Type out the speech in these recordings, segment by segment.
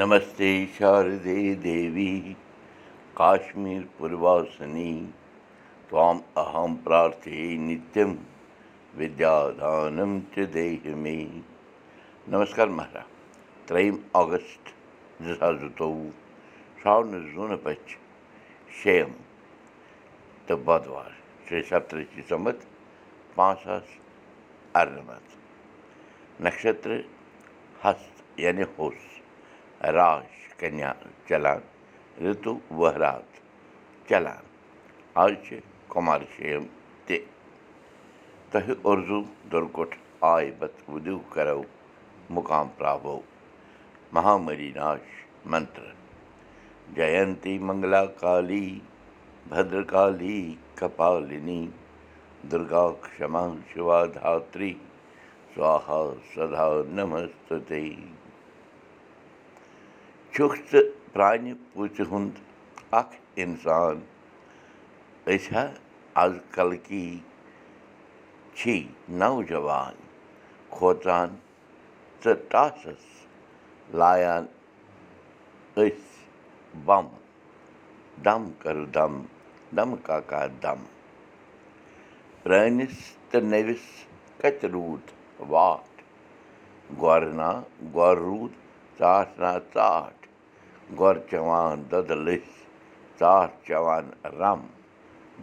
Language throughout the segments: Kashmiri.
نمس دیٖشمیٖسنیہ پرٛتھی نتہِ ودیدان نمس مہراج ترٛیٚی اگست नक्षत्र हस्त यानी ہو راش کَنیا چلان رِتُو ؤہرات چلان آز چھِ کُمار شیم تہِ تۄہہِ اُردو دُرکُٹھ آے بت وُدِو کَرو مُقام پرٛابو مہامری ناش منتر جینتی منگلا کالی بدرکالی کپالِنی دُرگا شِوا دھتری سوہا سدا نمستے چھُکھ ژٕ پرٛانہِ پوٗژِ ہُنٛد اکھ اِنسان أسۍ ہا آز کل کی چھی نوجوان کھوژان ژٕ ٹاسَس لایان أسۍ بَم دم کَرٕ دم دمہٕ کاکا دم پرٛٲنِس تہٕ نٔوِس کَتہِ روٗد واٹھ گۄرٕ نا گۄر روٗد ژاٹھ نا ژاٹھ گۄر چٮ۪وان دۄدٕ لٔسۍ ژاٹھ چٮ۪وان رَم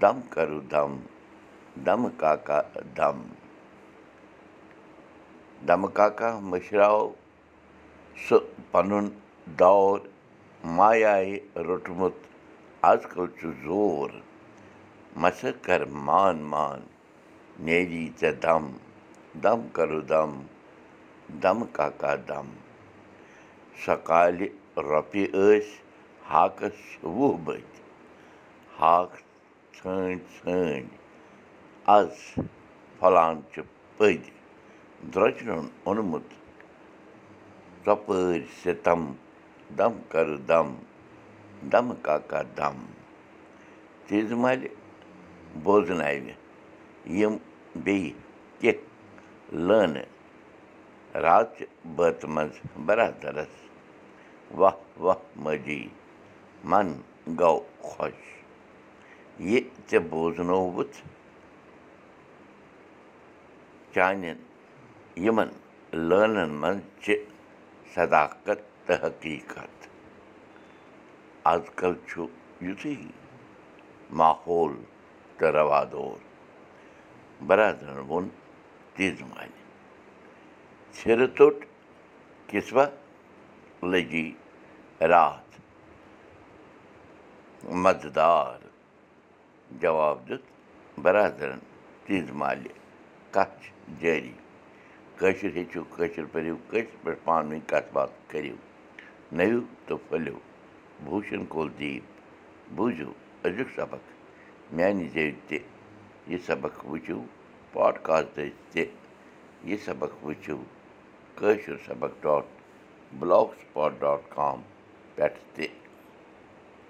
دم کَرٕ دم دمہٕ کاکا دم دمہٕ کاکا مٔشراو سُہ پَنُن دور مایایہِ روٚٹمُت آز کَل چھُ زور مَسا کَر مان مان نیری ژےٚ دم دم کَرٕ دم دمہٕ کاکا دم سۄکالہِ رۄپیہِ ٲسۍ ہاکَس وُہ بٔتۍ ہاکھ ژھٲنٛڈۍ ژھٲنٛڈۍ آز پھۄلان چھِ پٔدۍ درٛۄجرَن اوٚنمُت ژۄپٲرۍ سِتَم دم کَرٕ دم دمہٕ کاکا دم تیٖژٕ مالہِ بوزناوِ یِم بیٚیہِ کیٚنٛہہ لٲنہٕ راتچہِ بٲتہٕ منٛز بَرادَرَس واہ مٲجی من گوٚو خۄش یہِ ژےٚ بوزنووُتھ چانٮ۪ن یِمَن لٲنَن منٛز چھِ صداقت تہٕ حقیٖقت آز کَل چھُ یُتھُے ماحول تہٕ رَوادور بَرادرَن ووٚن تیٖژٕ مالہِ ژھِرٕ ژوٚٹ کِسوا لٔجی راتھ مَزٕدار جواب دیُت بَرادَرَن تیٖژٕ مالہِ کَتھ جٲری کٲشِر ہیٚچھِو کٲشِر پٔرِو کٲشِر پٲٹھۍ پانہٕ ؤنۍ کَتھ باتھ کٔرِو نٔوِو تہٕ پھٔلِو بوٗشَن کول دیٖپ۔ بوٗزِو أزیُک سبق۔ میٛانہِ زیٚوِ تہِ یہِ سبق وٕچھِو پاڈکاسٹٕچ تہِ یہِ سبق وٕچھِو کٲشُر سبق dot blogspot dot com پٮ۪ٹھ تہِ